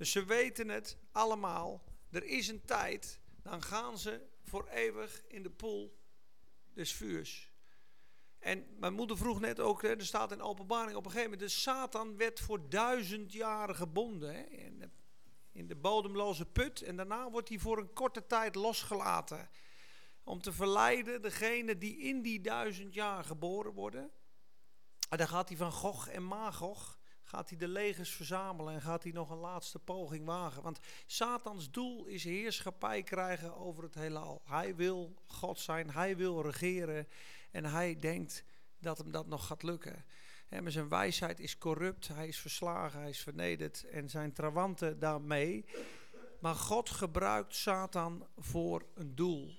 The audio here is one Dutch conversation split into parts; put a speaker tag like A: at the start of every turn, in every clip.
A: Dus ze weten het allemaal. Er is een tijd, dan gaan ze voor eeuwig in de poel des vuurs. En mijn moeder vroeg net ook, er staat in openbaring op een gegeven moment, de Satan werd voor duizend jaren gebonden hè, in, de, bodemloze put. En daarna wordt hij voor een korte tijd losgelaten. Om te verleiden degene die in die duizend jaar geboren worden. En dan gaat hij van Gog en Magog, gaat hij de legers verzamelen en gaat hij nog een laatste poging wagen. Want Satans doel is heerschappij krijgen over het heelal. Hij wil God zijn, hij wil regeren en hij denkt dat hem dat nog gaat lukken. maar zijn wijsheid is corrupt, hij is verslagen, hij is vernederd en zijn trawanten daarmee. Maar God gebruikt Satan voor een doel.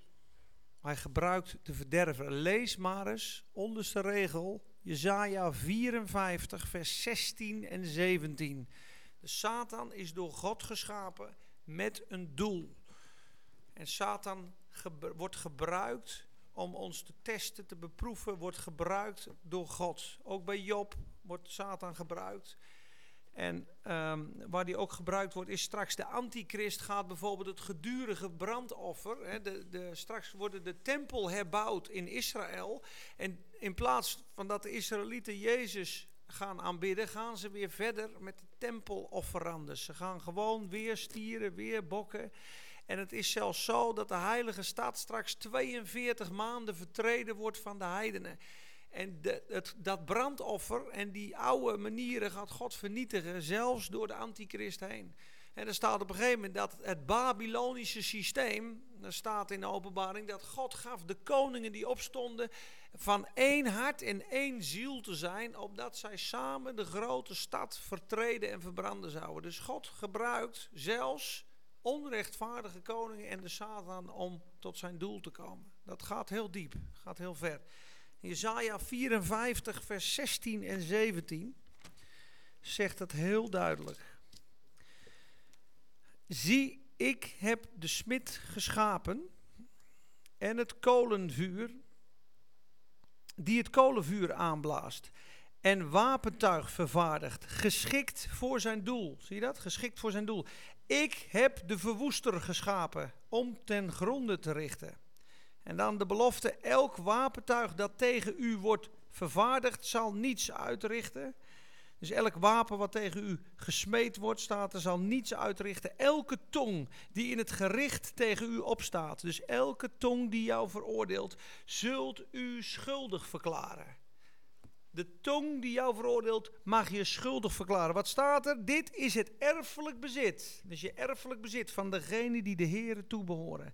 A: Hij gebruikt de verderver. Lees maar eens, onderste regel, Jezaja 54, vers 16 en 17. De Satan is door God geschapen met een doel. En Satan wordt gebruikt om ons te testen, te beproeven, wordt gebruikt door God. Ook bij Job wordt Satan gebruikt. En ehm, waar die ook gebruikt wordt, is straks de antichrist gaat bijvoorbeeld het gedurige brandoffer. Hè, de, de, straks wordt de tempel herbouwd in Israël. En in plaats van dat de Israëlieten Jezus gaan aanbidden, gaan ze weer verder met de tempelofferandes. Ze gaan gewoon weer stieren, weer bokken. En het is zelfs zo dat de heilige stad straks 42 maanden vertreden wordt van de heidenen. En het, dat brandoffer en die oude manieren gaat God vernietigen, zelfs door de antichrist heen. En er staat op een gegeven moment dat het Babylonische systeem, er staat in de openbaring, dat God gaf de koningen die opstonden van één hart en één ziel te zijn, opdat zij samen de grote stad vertreden en verbranden zouden. Dus God gebruikt zelfs onrechtvaardige koningen en de Satan om tot zijn doel te komen. Dat gaat heel diep, gaat heel ver. Jezaja 54, vers 16 en 17 zegt het heel duidelijk. Zie, ik heb de smid geschapen en het kolenvuur, die het kolenvuur aanblaast en wapentuig vervaardigt, geschikt voor zijn doel. Zie je dat? Geschikt voor zijn doel. Ik heb de verwoester geschapen om ten gronde te richten. En dan de belofte, elk wapentuig dat tegen u wordt vervaardigd, zal niets uitrichten. Dus elk wapen wat tegen u gesmeed wordt, staat er, zal niets uitrichten. Elke tong die in het gericht tegen u opstaat, dus elke tong die jou veroordeelt, zult u schuldig verklaren. De tong die jou veroordeelt, mag je schuldig verklaren. Wat staat er? Dit is het erfelijk bezit. Dus je erfelijk bezit van degene die de Heeren toebehoren.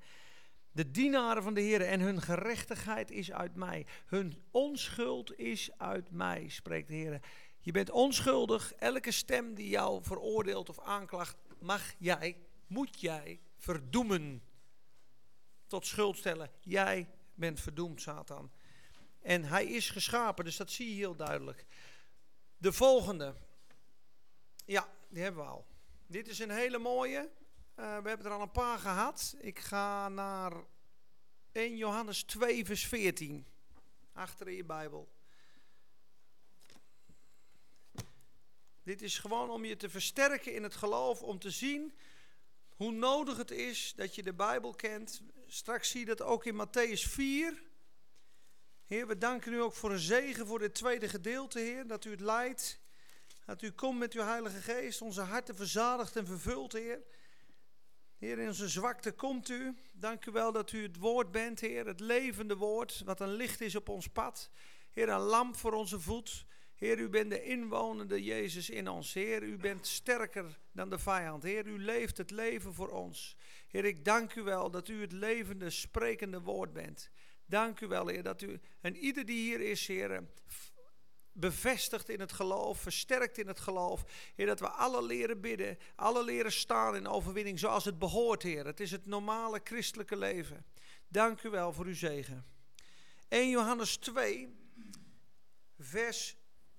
A: De dienaren van de Heer en hun gerechtigheid is uit mij. Hun onschuld is uit mij, spreekt de Heer. Je bent onschuldig. Elke stem die jou veroordeelt of aanklacht, mag jij, moet jij verdoemen. Tot schuld stellen. Jij bent verdoemd, Satan. En hij is geschapen, dus dat zie je heel duidelijk. De volgende. Ja, die hebben we al. Dit is een hele mooie. Uh, we hebben er al een paar gehad. Ik ga naar 1 Johannes 2, vers 14. Achter in je Bijbel. Dit is gewoon om je te versterken in het geloof, om te zien hoe nodig het is dat je de Bijbel kent. Straks zie je dat ook in Matthäus 4. Heer, we danken u ook voor een zegen voor dit tweede gedeelte, Heer, dat u het leidt. Dat u komt met uw Heilige Geest, onze harten verzadigt en vervult, Heer. Heer, in onze zwakte komt u. Dank u wel dat u het woord bent, Heer, het levende woord, wat een licht is op ons pad. Heer, een lamp voor onze voet. Heer, u bent de inwonende Jezus in ons. Heer, u bent sterker dan de vijand. Heer, u leeft het leven voor ons. Heer, ik dank u wel dat u het levende, sprekende woord bent. Dank u wel, Heer, dat u en ieder die hier is, Heer, bevestigd in het geloof, versterkt in het geloof. Heer, dat we alle leren bidden, alle leren staan in overwinning zoals het behoort, Heer. Het is het normale christelijke leven. Dank u wel voor uw zegen. 1 Johannes 2, vers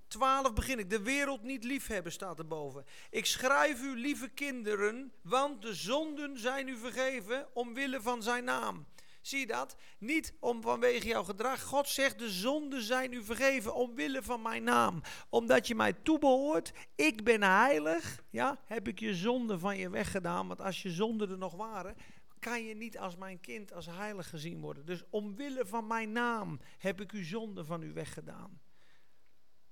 A: 12 begin ik. De wereld niet liefhebben staat erboven. Ik schrijf u, lieve kinderen, want de zonden zijn u vergeven omwille van zijn naam. Zie je dat? Niet om vanwege jouw gedrag. God zegt, de zonden zijn u vergeven omwille van mijn naam. Omdat je mij toebehoort, ik ben heilig, ja, heb ik je zonden van je weggedaan. Want als je zonden er nog waren, kan je niet als mijn kind als heilig gezien worden. Dus omwille van mijn naam heb ik uw zonde van u weggedaan.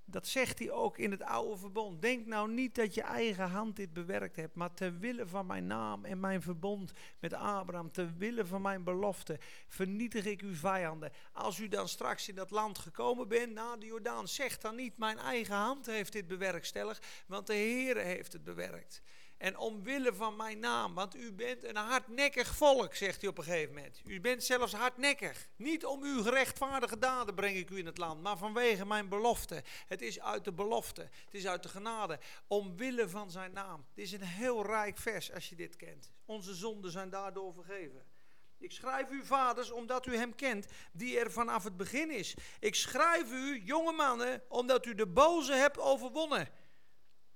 A: Dat zegt hij ook in het oude verbond. Denk nou niet dat je eigen hand dit bewerkt hebt, maar ter wille van mijn naam en mijn verbond met Abraham, ter wille van mijn belofte, vernietig ik uw vijanden. Als u dan straks in dat land gekomen bent, na de Jordaan, zeg dan niet, mijn eigen hand heeft dit bewerkstelligd, want de Heere heeft het bewerkt. En omwille van mijn naam, want u bent een hardnekkig volk, zegt hij op een gegeven moment. U bent zelfs hardnekkig. Niet om uw gerechtvaardige daden breng ik u in het land, maar vanwege mijn belofte. Het is uit de belofte, het is uit de genade, omwille van zijn naam. Dit is een heel rijk vers als je dit kent. Onze zonden zijn daardoor vergeven. Ik schrijf u vaders omdat u hem kent, die er vanaf het begin is. Ik schrijf u jonge mannen omdat u de boze hebt overwonnen.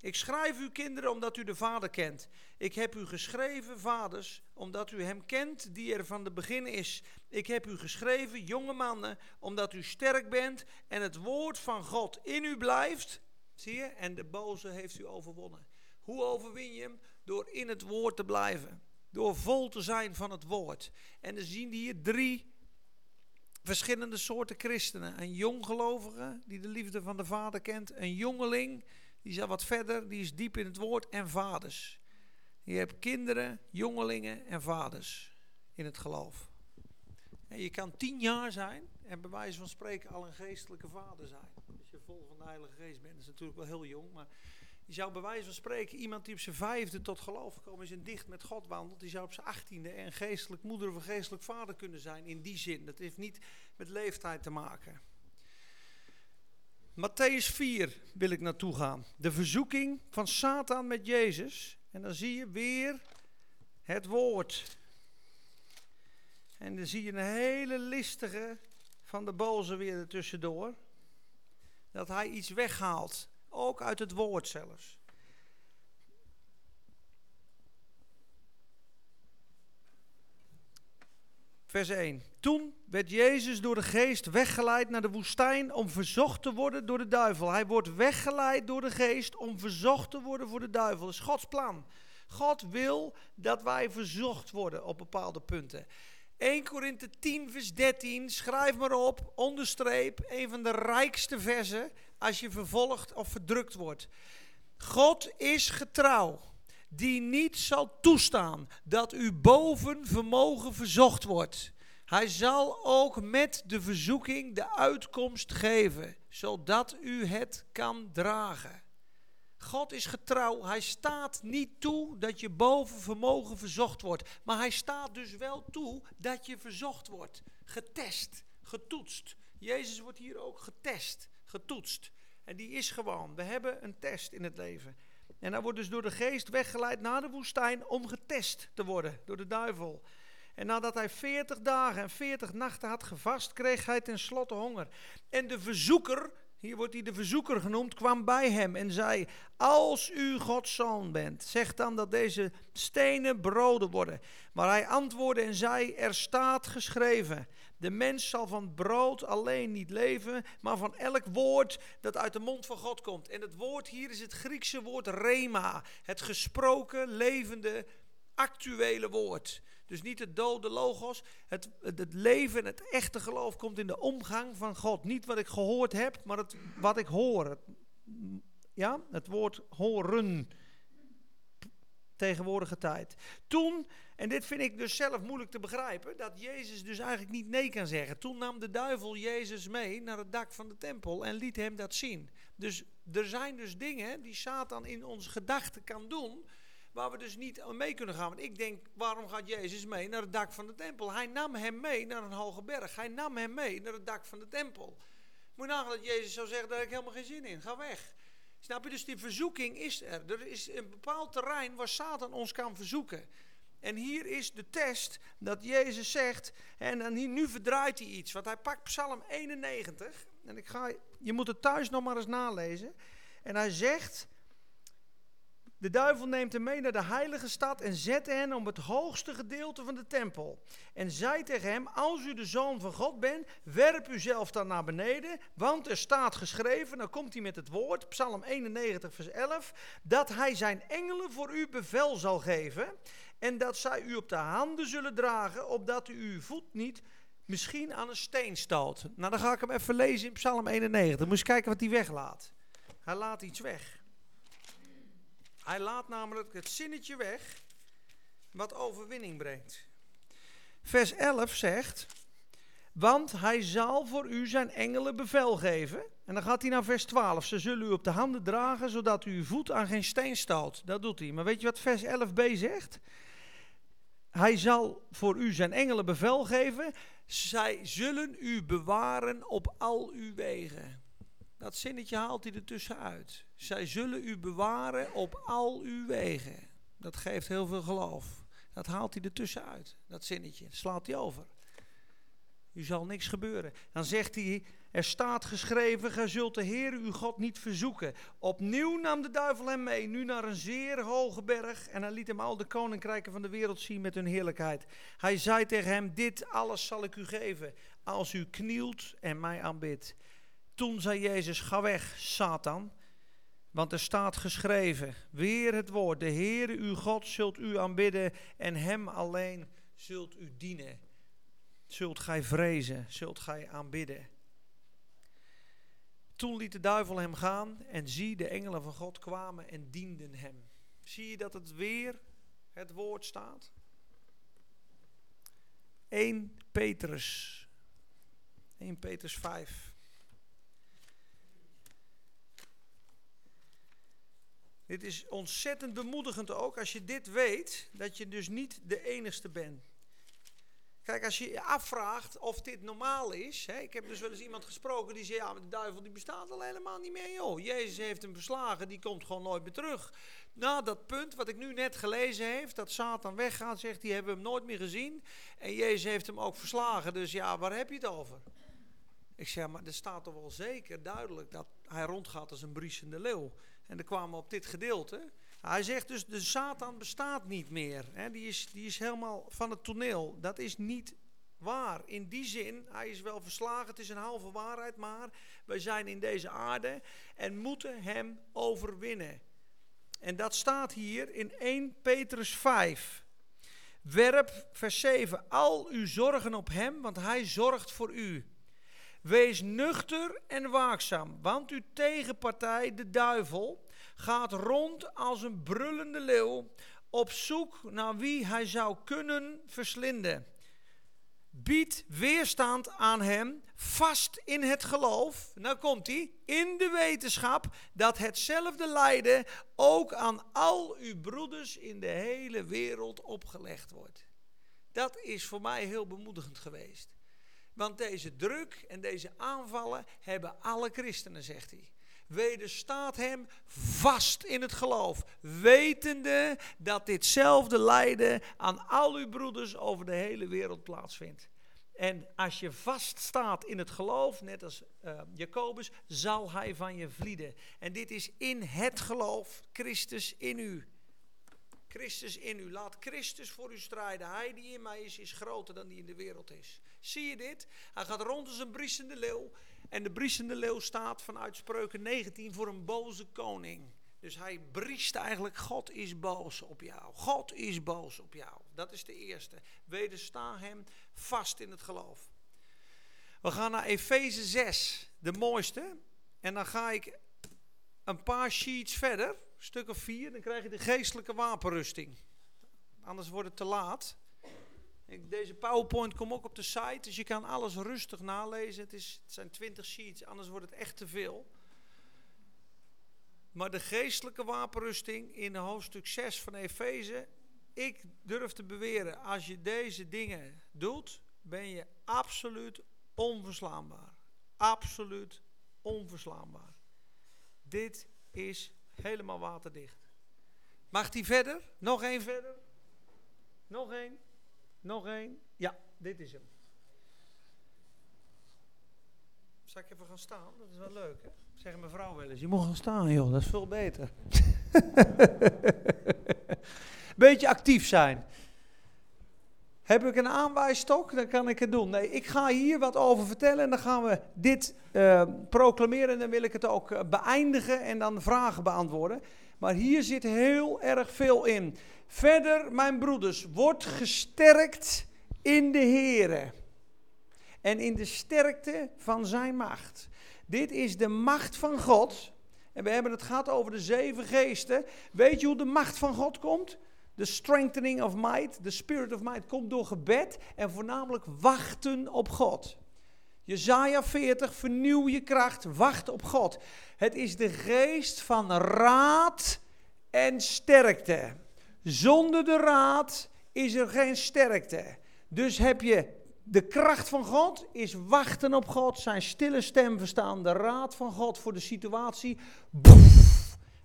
A: Ik schrijf u kinderen omdat u de Vader kent. Ik heb u geschreven, vaders, omdat u hem kent die er van de begin is. Ik heb u geschreven, jonge mannen, omdat u sterk bent en het woord van God in u blijft. Zie je? En de boze heeft u overwonnen. Hoe overwin je hem? Door in het woord te blijven. Door vol te zijn van het woord. En dan zien we hier drie verschillende soorten christenen. Een jonggelovige die de liefde van de Vader kent. Een jongeling die is al wat verder, die is diep in het woord en vaders. Je hebt kinderen, jongelingen en vaders in het geloof. En je kan tien jaar zijn en bij wijze van spreken al een geestelijke vader zijn. Als je vol van de Heilige Geest bent, dat is natuurlijk wel heel jong, maar je zou bij wijze van spreken iemand die op zijn vijfde tot geloof gekomen is en dicht met God wandelt, die zou op zijn achttiende een geestelijk moeder of een geestelijk vader kunnen zijn in die zin. Dat heeft niet met leeftijd te maken. Matthäus 4 wil ik naartoe gaan. De verzoeking van Satan met Jezus. En dan zie je weer het woord. En dan zie je een hele listige van de boze weer ertussendoor. Dat hij iets weghaalt. Ook uit het woord zelfs. Vers 1. Toen werd Jezus door de geest weggeleid naar de woestijn om verzocht te worden door de duivel. Hij wordt weggeleid door de geest om verzocht te worden voor de duivel. Dat is Gods plan. God wil dat wij verzocht worden op bepaalde punten. 1 Korinthe 10 vers 13, schrijf maar op, onderstreep, een van de rijkste versen als je vervolgd of verdrukt wordt. God is getrouw die niet zal toestaan dat u boven vermogen verzocht wordt. Hij zal ook met de verzoeking de uitkomst geven, zodat u het kan dragen. God is getrouw. Hij staat niet toe dat je boven vermogen verzocht wordt. Maar hij staat dus wel toe dat je verzocht wordt. Getest, getoetst. Jezus wordt hier ook getest, getoetst. En die is gewoon. We hebben een test in het leven. En hij wordt dus door de geest weggeleid naar de woestijn om getest te worden door de duivel. En nadat hij 40 dagen en 40 nachten had gevast, kreeg hij tenslotte honger. En de verzoeker, hier wordt hij de verzoeker genoemd, kwam bij hem en zei: Als u Gods zoon bent, zeg dan dat deze stenen broden worden. Maar hij antwoordde en zei: Er staat geschreven. De mens zal van brood alleen niet leven, maar van elk woord dat uit de mond van God komt. En het woord hier is het Griekse woord rema, het gesproken, levende, actuele woord. Dus niet het dode logos. Het, het, leven, het echte geloof komt in de omgang van God. Niet wat ik gehoord heb, maar het, wat ik hoor. Ja, het woord horen. Tegenwoordige tijd. Toen en dit vind ik dus zelf moeilijk te begrijpen, dat Jezus dus eigenlijk niet nee kan zeggen. Toen nam de duivel Jezus mee naar het dak van de tempel en liet hem dat zien. Dus er zijn dus dingen die Satan in onze gedachten kan doen, waar we dus niet mee kunnen gaan. Want ik denk, waarom gaat Jezus mee naar het dak van de tempel? Hij nam hem mee naar een hoge berg. Hij nam hem mee naar het dak van de tempel. Moet je nagaan dat Jezus zou zeggen, daar heb ik helemaal geen zin in. Ga weg. Snap je? Dus die verzoeking is er. Er is een bepaald terrein waar Satan ons kan verzoeken. En hier is de test dat Jezus zegt, en hier, nu verdraait hij iets, want hij pakt Psalm 91, en ik ga, je moet het thuis nog maar eens nalezen. En hij zegt, De duivel neemt hem mee naar de heilige stad en zet hen op het hoogste gedeelte van de tempel. En zei tegen hem, als u de zoon van God bent, werp uzelf dan naar beneden, want er staat geschreven, dan komt hij met het woord, Psalm 91 vers 11, dat hij zijn engelen voor u bevel zal geven en dat zij u op de handen zullen dragen, opdat u uw voet niet misschien aan een steen stoot. Nou, dan ga ik hem even lezen in Psalm 91. Moet je kijken wat hij weglaat. Hij laat iets weg. Hij laat namelijk het zinnetje weg wat overwinning brengt. Vers 11 zegt, want hij zal voor u zijn engelen bevel geven. En dan gaat hij naar vers 12. Ze zullen u op de handen dragen, zodat u uw voet aan geen steen stoot. Dat doet hij. Maar weet je wat vers 11b zegt? Hij zal voor u zijn engelen bevel geven. Zij zullen u bewaren op al uw wegen. Dat zinnetje haalt hij er tussenuit. Zij zullen u bewaren op al uw wegen. Dat geeft heel veel geloof. Dat haalt hij er tussenuit. Dat zinnetje. slaat hij over. U zal niks gebeuren. Dan zegt hij, er staat geschreven, gij zult de Heer uw God niet verzoeken. Opnieuw nam de duivel hem mee, nu naar een zeer hoge berg. En hij liet hem al de koninkrijken van de wereld zien met hun heerlijkheid. Hij zei tegen hem, dit alles zal ik u geven, als u knielt en mij aanbidt. Toen zei Jezus, ga weg, Satan. Want er staat geschreven, weer het woord, de Heere uw God zult u aanbidden en hem alleen zult u dienen. Zult gij vrezen, zult gij aanbidden. Toen liet de duivel hem gaan en zie, de engelen van God kwamen en dienden hem. Zie je dat het weer het woord staat? 1 Petrus. 1 Petrus 5. Dit is ontzettend bemoedigend ook als je dit weet, dat je dus niet de enigste bent. Kijk, als je je afvraagt of dit normaal is. Hè, ik heb dus wel eens iemand gesproken die zei: Ja, maar de duivel die bestaat al helemaal niet meer, joh. Jezus heeft hem verslagen, die komt gewoon nooit meer terug. Na dat punt wat ik nu net gelezen heb, dat Satan weggaat, zegt die hebben we hem nooit meer gezien. En Jezus heeft hem ook verslagen, dus ja, waar heb je het over? Ik zeg, maar er staat toch wel zeker duidelijk dat hij rondgaat als een briesende leeuw. En dan kwamen we op dit gedeelte. Hij zegt dus, de Satan bestaat niet meer. Hè? Die, is, die is helemaal van het toneel. Dat is niet waar. In die zin, hij is wel verslagen, het is een halve waarheid, maar wij zijn in deze aarde en moeten hem overwinnen. En dat staat hier in 1 Petrus 5. Werp, vers 7, al uw zorgen op hem, want hij zorgt voor u. Wees nuchter en waakzaam, want uw tegenpartij, de duivel, gaat rond als een brullende leeuw op zoek naar wie hij zou kunnen verslinden. Bied weerstand aan hem, vast in het geloof. Nou komt hij, in de wetenschap dat hetzelfde lijden ook aan al uw broeders in de hele wereld opgelegd wordt. Dat is voor mij heel bemoedigend geweest. Want deze druk en deze aanvallen hebben alle christenen, zegt hij. Wederstaat hem vast in het geloof, wetende dat ditzelfde lijden aan al uw broeders over de hele wereld plaatsvindt. En als je vaststaat in het geloof, net als uh, Jacobus, zal hij van je vlieden. En dit is in het geloof, Christus in u. Christus in u. Laat Christus voor u strijden. Hij die in mij is, is groter dan die in de wereld is. Zie je dit? Hij gaat rond als een briesende leeuw. En de briesende leeuw staat vanuit Spreuken 19 voor een boze koning. Dus hij briest eigenlijk, God is boos op jou. God is boos op jou. Dat is de eerste. Wedersta hem vast in het geloof. We gaan naar Efeze 6, de mooiste. En dan ga ik een paar sheets verder, stuk of vier, dan krijg je de geestelijke wapenrusting. Anders wordt het te laat. Deze PowerPoint komt ook op de site, dus je kan alles rustig nalezen. Het, is, het zijn 20 sheets, anders wordt het echt te veel. Maar de geestelijke wapenrusting in hoofdstuk 6 van Efeze, ik durf te beweren, als je deze dingen doet, ben je absoluut onverslaanbaar. Absoluut onverslaanbaar. Dit is helemaal waterdicht. Mag die verder? Nog één verder? Nog één? Nog één? Ja, dit is hem. Zal ik even gaan staan? Dat is wel leuk, hè? Zeg mijn vrouw wel eens, je moet gaan staan joh, dat is veel beter. Beetje actief zijn. Heb ik een aanwijsstok, dan kan ik het doen. Nee, ik ga hier wat over vertellen en dan gaan we dit uh, proclameren en dan wil ik het ook uh, beëindigen en dan vragen beantwoorden. Maar hier zit heel erg veel in. Verder, mijn broeders, wordt gesterkt in de Here en in de sterkte van zijn macht. Dit is de macht van God. En we hebben het gehad over de zeven geesten. Weet je hoe de macht van God komt? De strengthening of might, de spirit of might, komt door gebed en voornamelijk wachten op God. Jezaja 40, vernieuw je kracht, wacht op God. Het is de geest van raad en sterkte. Zonder de raad is er geen sterkte. Dus heb je de kracht van God is wachten op God, zijn stille stem verstaan, de raad van God voor de situatie.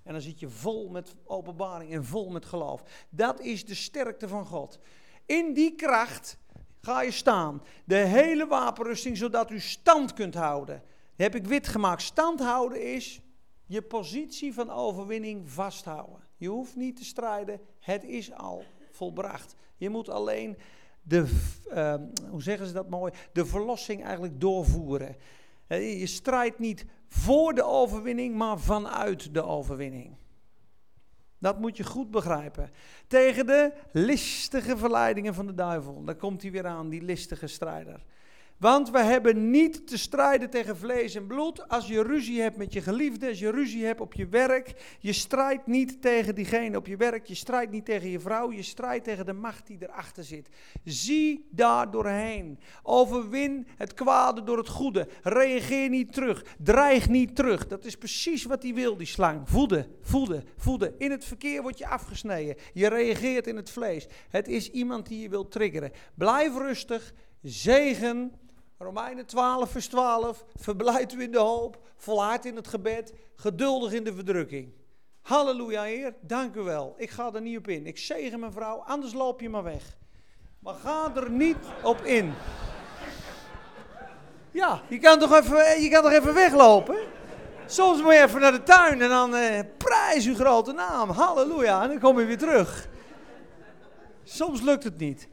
A: En dan zit je vol met openbaring en vol met geloof. Dat is de sterkte van God. In die kracht ga je staan. De hele wapenrusting, zodat u stand kunt houden. heb ik wit gemaakt. Stand houden is je positie van overwinning vasthouden. Je hoeft niet te strijden, het is al volbracht. Je moet alleen de, uh, hoe zeggen ze dat mooi, de verlossing eigenlijk doorvoeren. Je strijdt niet voor de overwinning, maar vanuit de overwinning. Dat moet je goed begrijpen. Tegen de listige verleidingen van de duivel. Daar komt hij weer aan, die listige strijder. Want we hebben niet te strijden tegen vlees en bloed. Als je ruzie hebt met je geliefde, als je ruzie hebt op je werk, je strijdt niet tegen diegene op je werk, je strijdt niet tegen je vrouw, je strijdt tegen de macht die erachter zit. Zie daar doorheen. Overwin het kwade door het goede. Reageer niet terug. Dreig niet terug. Dat is precies wat hij wil, die slang. Voeden, voeden, voeden. In het verkeer word je afgesneden. Je reageert in het vlees. Het is iemand die je wil triggeren. Blijf rustig. Zegen Romeinen 12, vers 12. Verblijd u in de hoop, volhard in het gebed, geduldig in de verdrukking. Halleluja, Heer, dank u wel. Ik ga er niet op in. Ik zegen mijn vrouw, anders loop je maar weg. Maar ga er niet op in. Ja, je kan toch even, je kan toch even weglopen? Soms moet je even naar de tuin en dan eh, prijs uw grote naam. Halleluja, en dan kom je weer terug. Soms lukt het niet.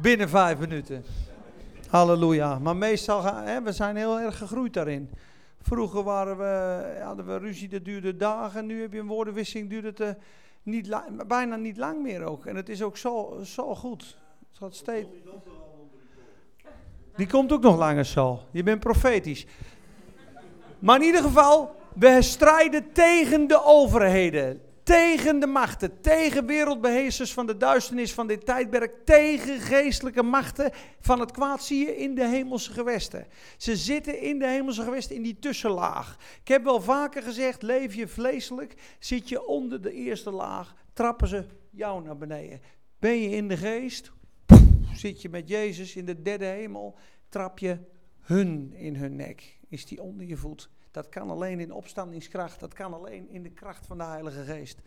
A: Binnen vijf minuten. Halleluja. Maar meestal, gaan, hè, we zijn heel erg gegroeid daarin. Vroeger waren we, hadden we ruzie, dat duurde dagen. Nu heb je een woordenwisseling, duurt het uh, niet bijna niet lang meer ook. En het is ook zo, zo goed. Het gaat steeds... Die komt ook nog langer zo. Je bent profetisch. Maar in ieder geval, we strijden tegen de overheden tegen de machten, tegen wereldbeheersers van de duisternis van dit tijdperk, tegen geestelijke machten van het kwaad zie je in de hemelse gewesten. Ze zitten in de hemelse gewesten in die tussenlaag. Ik heb wel vaker gezegd, leef je vleeselijk, zit je onder de eerste laag, trappen ze jou naar beneden. Ben je in de geest, zit je met Jezus in de derde hemel, trap je hun in hun nek, is die onder je voet. Dat kan alleen in opstandingskracht. Dat kan alleen in de kracht van de Heilige Geest.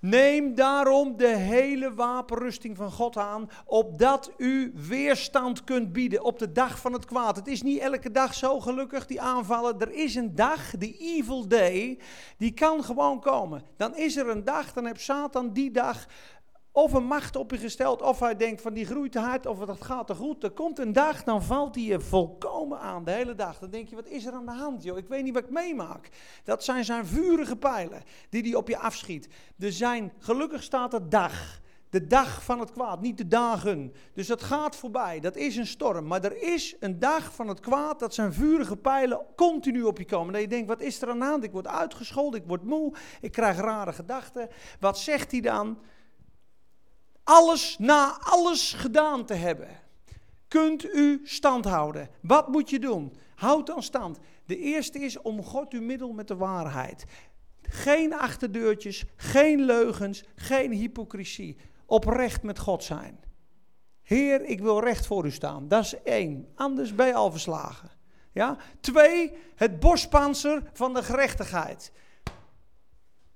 A: Neem daarom de hele wapenrusting van God aan, opdat u weerstand kunt bieden op de dag van het kwaad. Het is niet elke dag zo gelukkig, die aanvallen. Er is een dag, de evil day, die kan gewoon komen. Dan is er een dag, dan heeft Satan die dag of een macht op je gesteld, of hij denkt van die groeit hard, of dat gaat te goed. Er komt een dag, dan valt hij je volkomen aan, de hele dag. Dan denk je, wat is er aan de hand, joh? Ik weet niet wat ik meemaak. Dat zijn zijn vurige pijlen die hij op je afschiet. Er zijn, gelukkig staat er dag. De dag van het kwaad, niet de dagen. Dus dat gaat voorbij, dat is een storm. Maar er is een dag van het kwaad dat zijn vurige pijlen continu op je komen. Dat je denkt, wat is er aan de hand? Ik word uitgescholden, ik word moe, ik krijg rare gedachten. Wat zegt hij dan? Alles na alles gedaan te hebben, kunt u stand houden. Wat moet je doen? Houd dan stand. De eerste is om God uw middel met de waarheid. Geen achterdeurtjes, geen leugens, geen hypocrisie. Oprecht met God zijn. Heer, ik wil recht voor u staan. Dat is één. Anders ben je al verslagen. Ja? Twee, het borstpanzer van de gerechtigheid.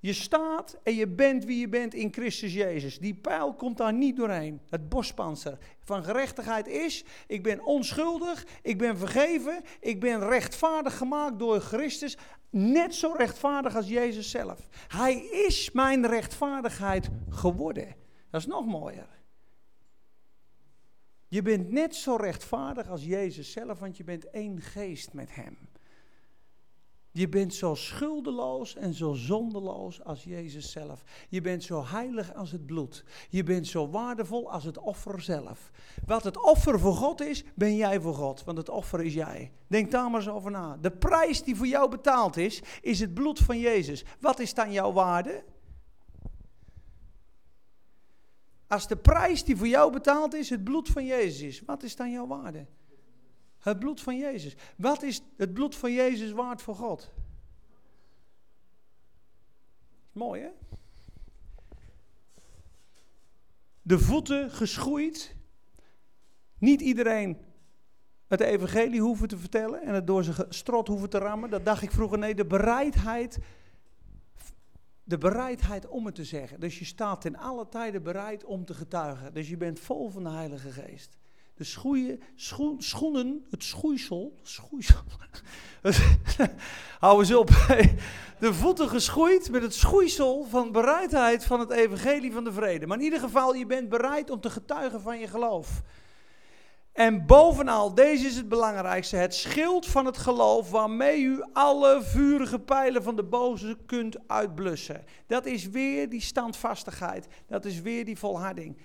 A: Je staat en je bent wie je bent in Christus Jezus. Die pijl komt daar niet doorheen. Het bospanzer van gerechtigheid is: ik ben onschuldig, ik ben vergeven, ik ben rechtvaardig gemaakt door Christus. Net zo rechtvaardig als Jezus zelf. Hij is mijn rechtvaardigheid geworden. Dat is nog mooier. Je bent net zo rechtvaardig als Jezus zelf, want je bent één geest met Hem. Je bent zo schuldeloos en zo zondeloos als Jezus zelf. Je bent zo heilig als het bloed. Je bent zo waardevol als het offer zelf. Wat het offer voor God is, ben jij voor God, want het offer is jij. Denk daar maar eens over na. De prijs die voor jou betaald is, is het bloed van Jezus. Wat is dan jouw waarde? Als de prijs die voor jou betaald is, het bloed van Jezus is, wat is dan jouw waarde? Het bloed van Jezus. Wat is het bloed van Jezus waard voor God? Mooi hè? De voeten geschoeid. Niet iedereen het evangelie hoeven te vertellen en het door zijn strot hoeven te rammen. Dat dacht ik vroeger. Nee, de bereidheid, de bereidheid om het te zeggen. Dus je staat in alle tijden bereid om te getuigen. Dus je bent vol van de Heilige Geest schoeien, schoenen, het schoeisel, schoeisel. Hou eens op. De voeten geschoeid met het schoeisel van bereidheid van het evangelie van de vrede. Maar in ieder geval, je bent bereid om te getuigen van je geloof. En bovenal, deze is het belangrijkste, het schild van het geloof waarmee u alle vurige pijlen van de boze kunt uitblussen. Dat is weer die standvastigheid, dat is weer die volharding.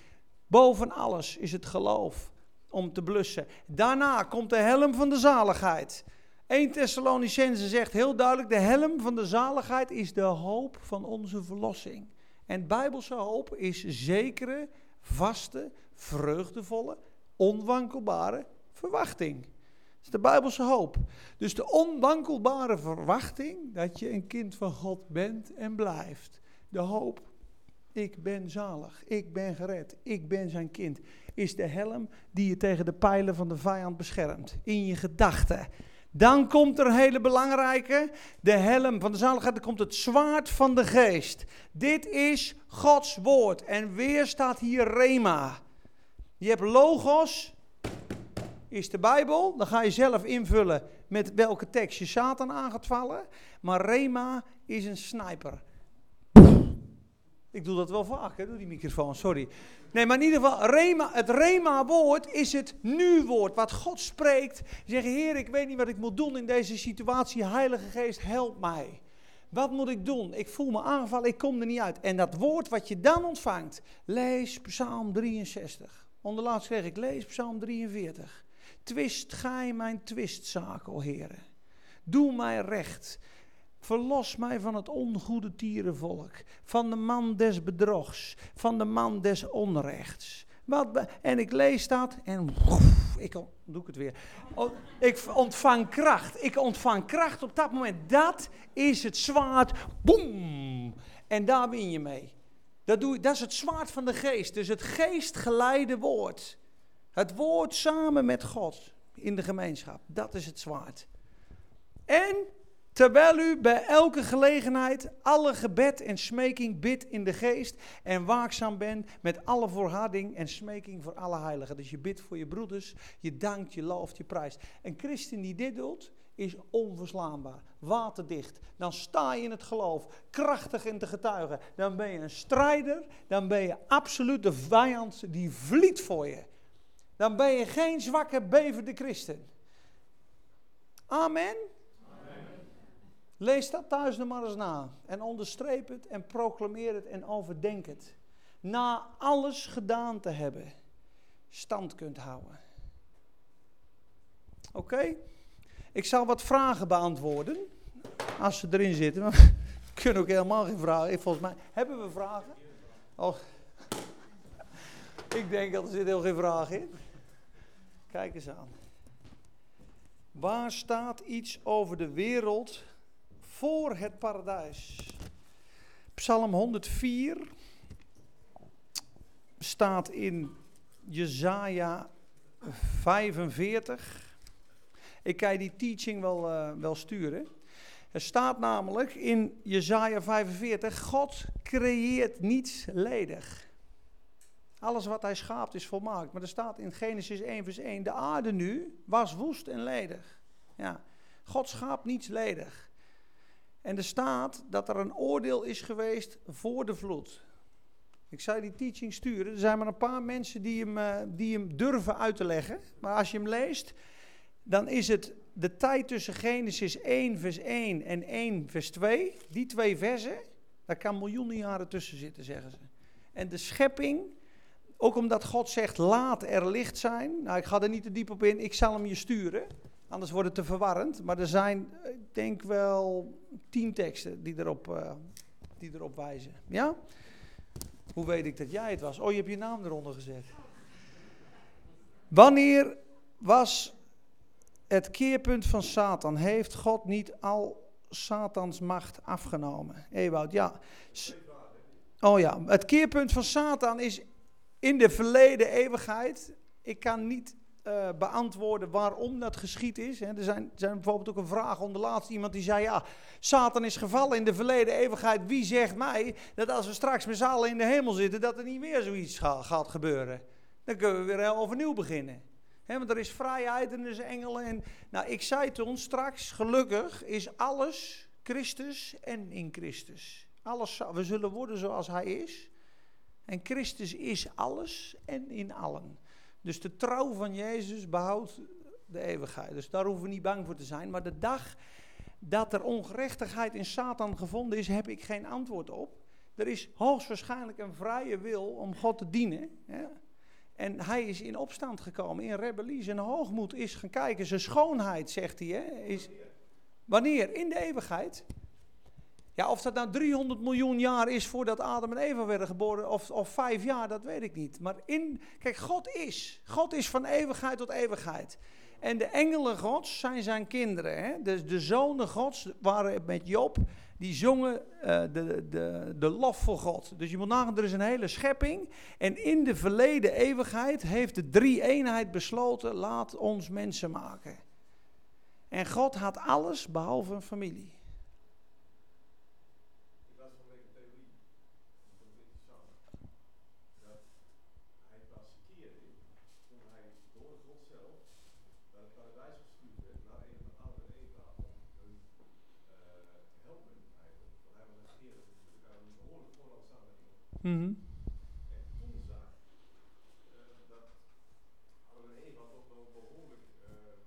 A: Boven alles is het geloof om te blussen. Daarna komt de helm van de zaligheid. 1 Thessalonicense zegt heel duidelijk: de helm van de zaligheid is de hoop van onze verlossing. En bijbelse hoop is zekere, vaste, vreugdevolle, onwankelbare verwachting. Dat is de bijbelse hoop. Dus de onwankelbare verwachting dat je een kind van God bent en blijft. De hoop, ik ben zalig, ik ben gered, ik ben zijn kind is de helm die je tegen de pijlen van de vijand beschermt. In je gedachten. Dan komt er een hele belangrijke, de helm van de zaligheid, dan komt het zwaard van de geest. Dit is Gods woord. En weer staat hier Rema. Je hebt logos, is de Bijbel. Dan ga je zelf invullen met welke tekst je Satan aan gaat vallen. Maar Rema is een sniper. Ik doe dat wel vaak, hè, die microfoon, sorry. Nee, maar in ieder geval, rema, het Rema-woord is het nu-woord. Wat God spreekt. Zeggen, Heer, ik weet niet wat ik moet doen in deze situatie. Heilige Geest, help mij. Wat moet ik doen? Ik voel me aangevallen, ik kom er niet uit. En dat woord wat je dan ontvangt, lees Psalm 63. Onderlaatst kreeg ik, lees Psalm 43. Twist gij mijn twistzaak, o. Doe mij recht. Verlos mij van het ongoede tierenvolk, van de man des bedrogs, van de man des onrechts. Wat en ik lees dat en ik doe ik het weer. Ik ontvang kracht. Ik ontvang kracht op dat moment. Dat is het zwaard. Boom! En daar win je mee. Dat, doe, dat is het zwaard van de geest. Dus het geestgeleide woord. Het woord samen met God in de gemeenschap. Dat is het zwaard. En Terwijl u bij elke gelegenheid alle gebed en smeking bidt in de geest en waakzaam bent met alle voorharding en smeking voor alle heiligen. Dus je bidt voor je broeders, je dankt, je looft, je prijst. Een christen die dit doet, is onverslaanbaar, waterdicht. Dan sta je in het geloof, krachtig in te getuigen. Dan ben je een strijder, dan ben je absoluut de vijand die vliet voor je. Dan ben je geen zwakke, bevende christen. Amen. Lees dat thuis nog maar eens na. En onderstreep het en proclameer het en overdenk het. Na alles gedaan te hebben, stand kunt houden. Oké? Ik zal wat vragen beantwoorden. Als ze erin zitten. We kunnen ook helemaal geen vragen. Volgens mij. Hebben we vragen? Oh. Ik denk dat er zit heel geen vraag in. Kijk eens aan. Waar staat iets over de wereld voor het paradijs. Psalm 104 staat in Jezaja 45. Ik kan je die teaching wel, uh, wel sturen. Er staat namelijk in Jesaja 45, God creëert niets ledig. Alles wat hij schaapt is volmaakt. Maar er staat in Genesis 1 vers 1, de aarde nu was woest en ledig. Ja, God schaapt niets ledig. En er staat dat er een oordeel is geweest voor de vloed. Ik zou die teaching sturen. Er zijn maar een paar mensen die hem, uh, die hem durven uit te leggen. Maar als je hem leest, dan is het de tijd tussen Genesis 1 vers 1 en 1 vers 2. Die twee versen, daar kan miljoenen jaren tussen zitten, zeggen ze. En de schepping, ook omdat God zegt laat er licht zijn. Nou, ik ga er niet te diep op in, ik zal hem je sturen. Anders wordt het te verwarrend. Maar er zijn, ik denk wel, tien teksten die erop, uh, die erop wijzen. Ja? Hoe weet ik dat jij het was? Oh, je hebt je naam eronder gezet. Wanneer was het keerpunt van Satan? Heeft God niet al Satans macht afgenomen? Ewout, ja. Oh ja, het keerpunt van Satan is in de verleden eeuwigheid. Ik kan niet uh, beantwoorden waarom dat geschied is. er, zijn, zijn bijvoorbeeld ook een vraag onder laatst iemand die zei: Ja, Satan is gevallen in de verleden eeuwigheid. Wie zegt mij dat als we straks met z'n allen in de hemel zitten, dat er niet meer zoiets gaat gebeuren? Dan kunnen we weer overnieuw beginnen. Want er is vrijheid en er is engelen. En, nou, ik zei toen straks: gelukkig is alles Christus en in Christus. Alles, we zullen worden zoals Hij is. En Christus is alles en in allen. Dus de trouw van Jezus behoudt de eeuwigheid. Dus daar hoeven we niet bang voor te zijn. Maar de dag dat er ongerechtigheid in Satan gevonden is, heb ik geen antwoord op. Er is hoogstwaarschijnlijk een vrije wil om God te dienen. En hij is in opstand gekomen, in rebellie. Zijn hoogmoed is gaan kijken. Zijn schoonheid, zegt hij, hè, is... Wanneer? In de eeuwigheid. Ja, of dat nou 300 miljoen jaar is voordat Adam en Eva werden geboren, of, of vijf jaar, dat weet ik niet. Maar in, kijk, God is. God is van eeuwigheid tot eeuwigheid. En de engelen Gods zijn zijn kinderen. Hè? Dus de zonen Gods waren met Job, die zongen uh, de, de, de lof voor God. Dus je moet nagaan, er is een hele schepping. En in de verleden eeuwigheid heeft de drie-eenheid besloten, laat ons mensen maken. En God had alles behalve een familie. Mm -hmm. En toen zag uh, dat Adam en Eva toch wel behoorlijk uh, uh,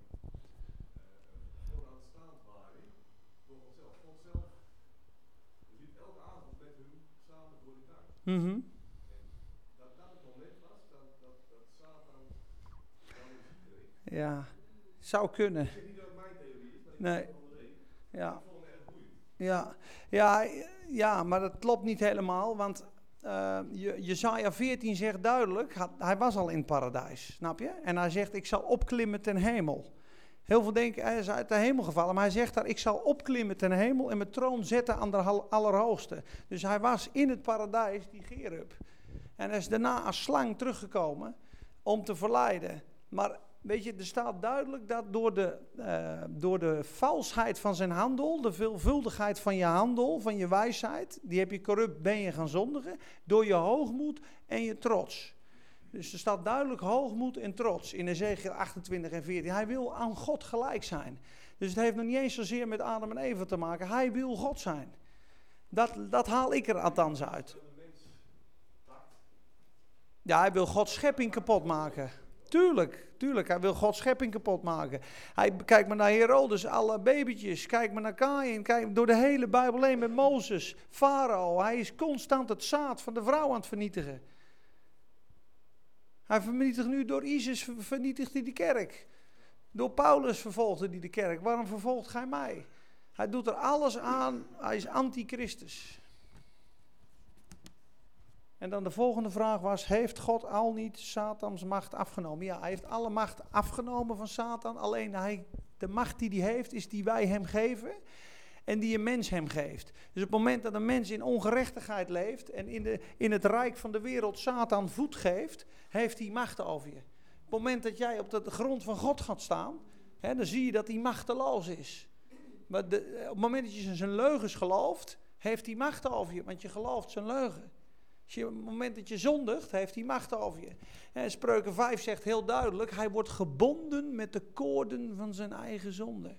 A: vooraanstaand waren door onszelf. God zelf liep elke avond met hun samen door de tuin. Mm -hmm. En dat dat het moment was dat, dat, dat Satan dan Ja, zou kunnen. Ik zeg niet dat het mijn theorie is, maar nee. Ja. Ja, ja, ja, maar dat klopt niet helemaal, want uh, Jezaja 14 zegt duidelijk, hij was al in het paradijs, snap je? En hij zegt, ik zal opklimmen ten hemel. Heel veel denken, hij is uit de hemel gevallen, maar hij zegt daar, ik zal opklimmen ten hemel en mijn troon zetten aan de allerhoogste. Dus hij was in het paradijs, die Gerub. En hij is daarna als slang teruggekomen om te verleiden. Maar Weet je, er staat duidelijk dat door de, uh, door de valsheid van zijn handel, de veelvuldigheid van je handel, van je wijsheid, die heb je corrupt, ben je gaan zondigen, door je hoogmoed en je trots. Dus er staat duidelijk hoogmoed en trots in Ezekiel 28 en 14. Hij wil aan God gelijk zijn. Dus het heeft nog niet eens zozeer met Adam en Eva te maken. Hij wil God zijn. Dat, dat haal ik er althans uit. Ja, hij wil Gods schepping kapot maken. Tuurlijk, tuurlijk. Hij wil Gods schepping kapot maken. Hij kijkt maar naar Herodes, alle babytjes. Kijk maar naar Kain. Kijk door de hele Bijbel heen met Mozes, Farao. Hij is constant het zaad van de vrouw aan het vernietigen. Hij vernietigt nu door ISIS, vernietigt hij de kerk. Door Paulus vervolgde hij de kerk. Waarom vervolgt gij mij? Hij doet er alles aan. Hij is antichristus. En dan de volgende vraag was: Heeft God al niet Satans macht afgenomen? Ja, hij heeft alle macht afgenomen van Satan. Alleen hij, de macht die hij heeft, is die wij hem geven. En die een mens hem geeft. Dus op het moment dat een mens in ongerechtigheid leeft. en in, de, in het rijk van de wereld Satan voet geeft. heeft hij macht over je. Op het moment dat jij op de grond van God gaat staan. Hè, dan zie je dat hij machteloos is. Maar de, op het moment dat je zijn leugens gelooft, heeft hij macht over je, want je gelooft zijn leugen. Je, op het moment dat je zondigt, heeft hij macht over je. En Spreuken 5 zegt heel duidelijk, hij wordt gebonden met de koorden van zijn eigen zonde.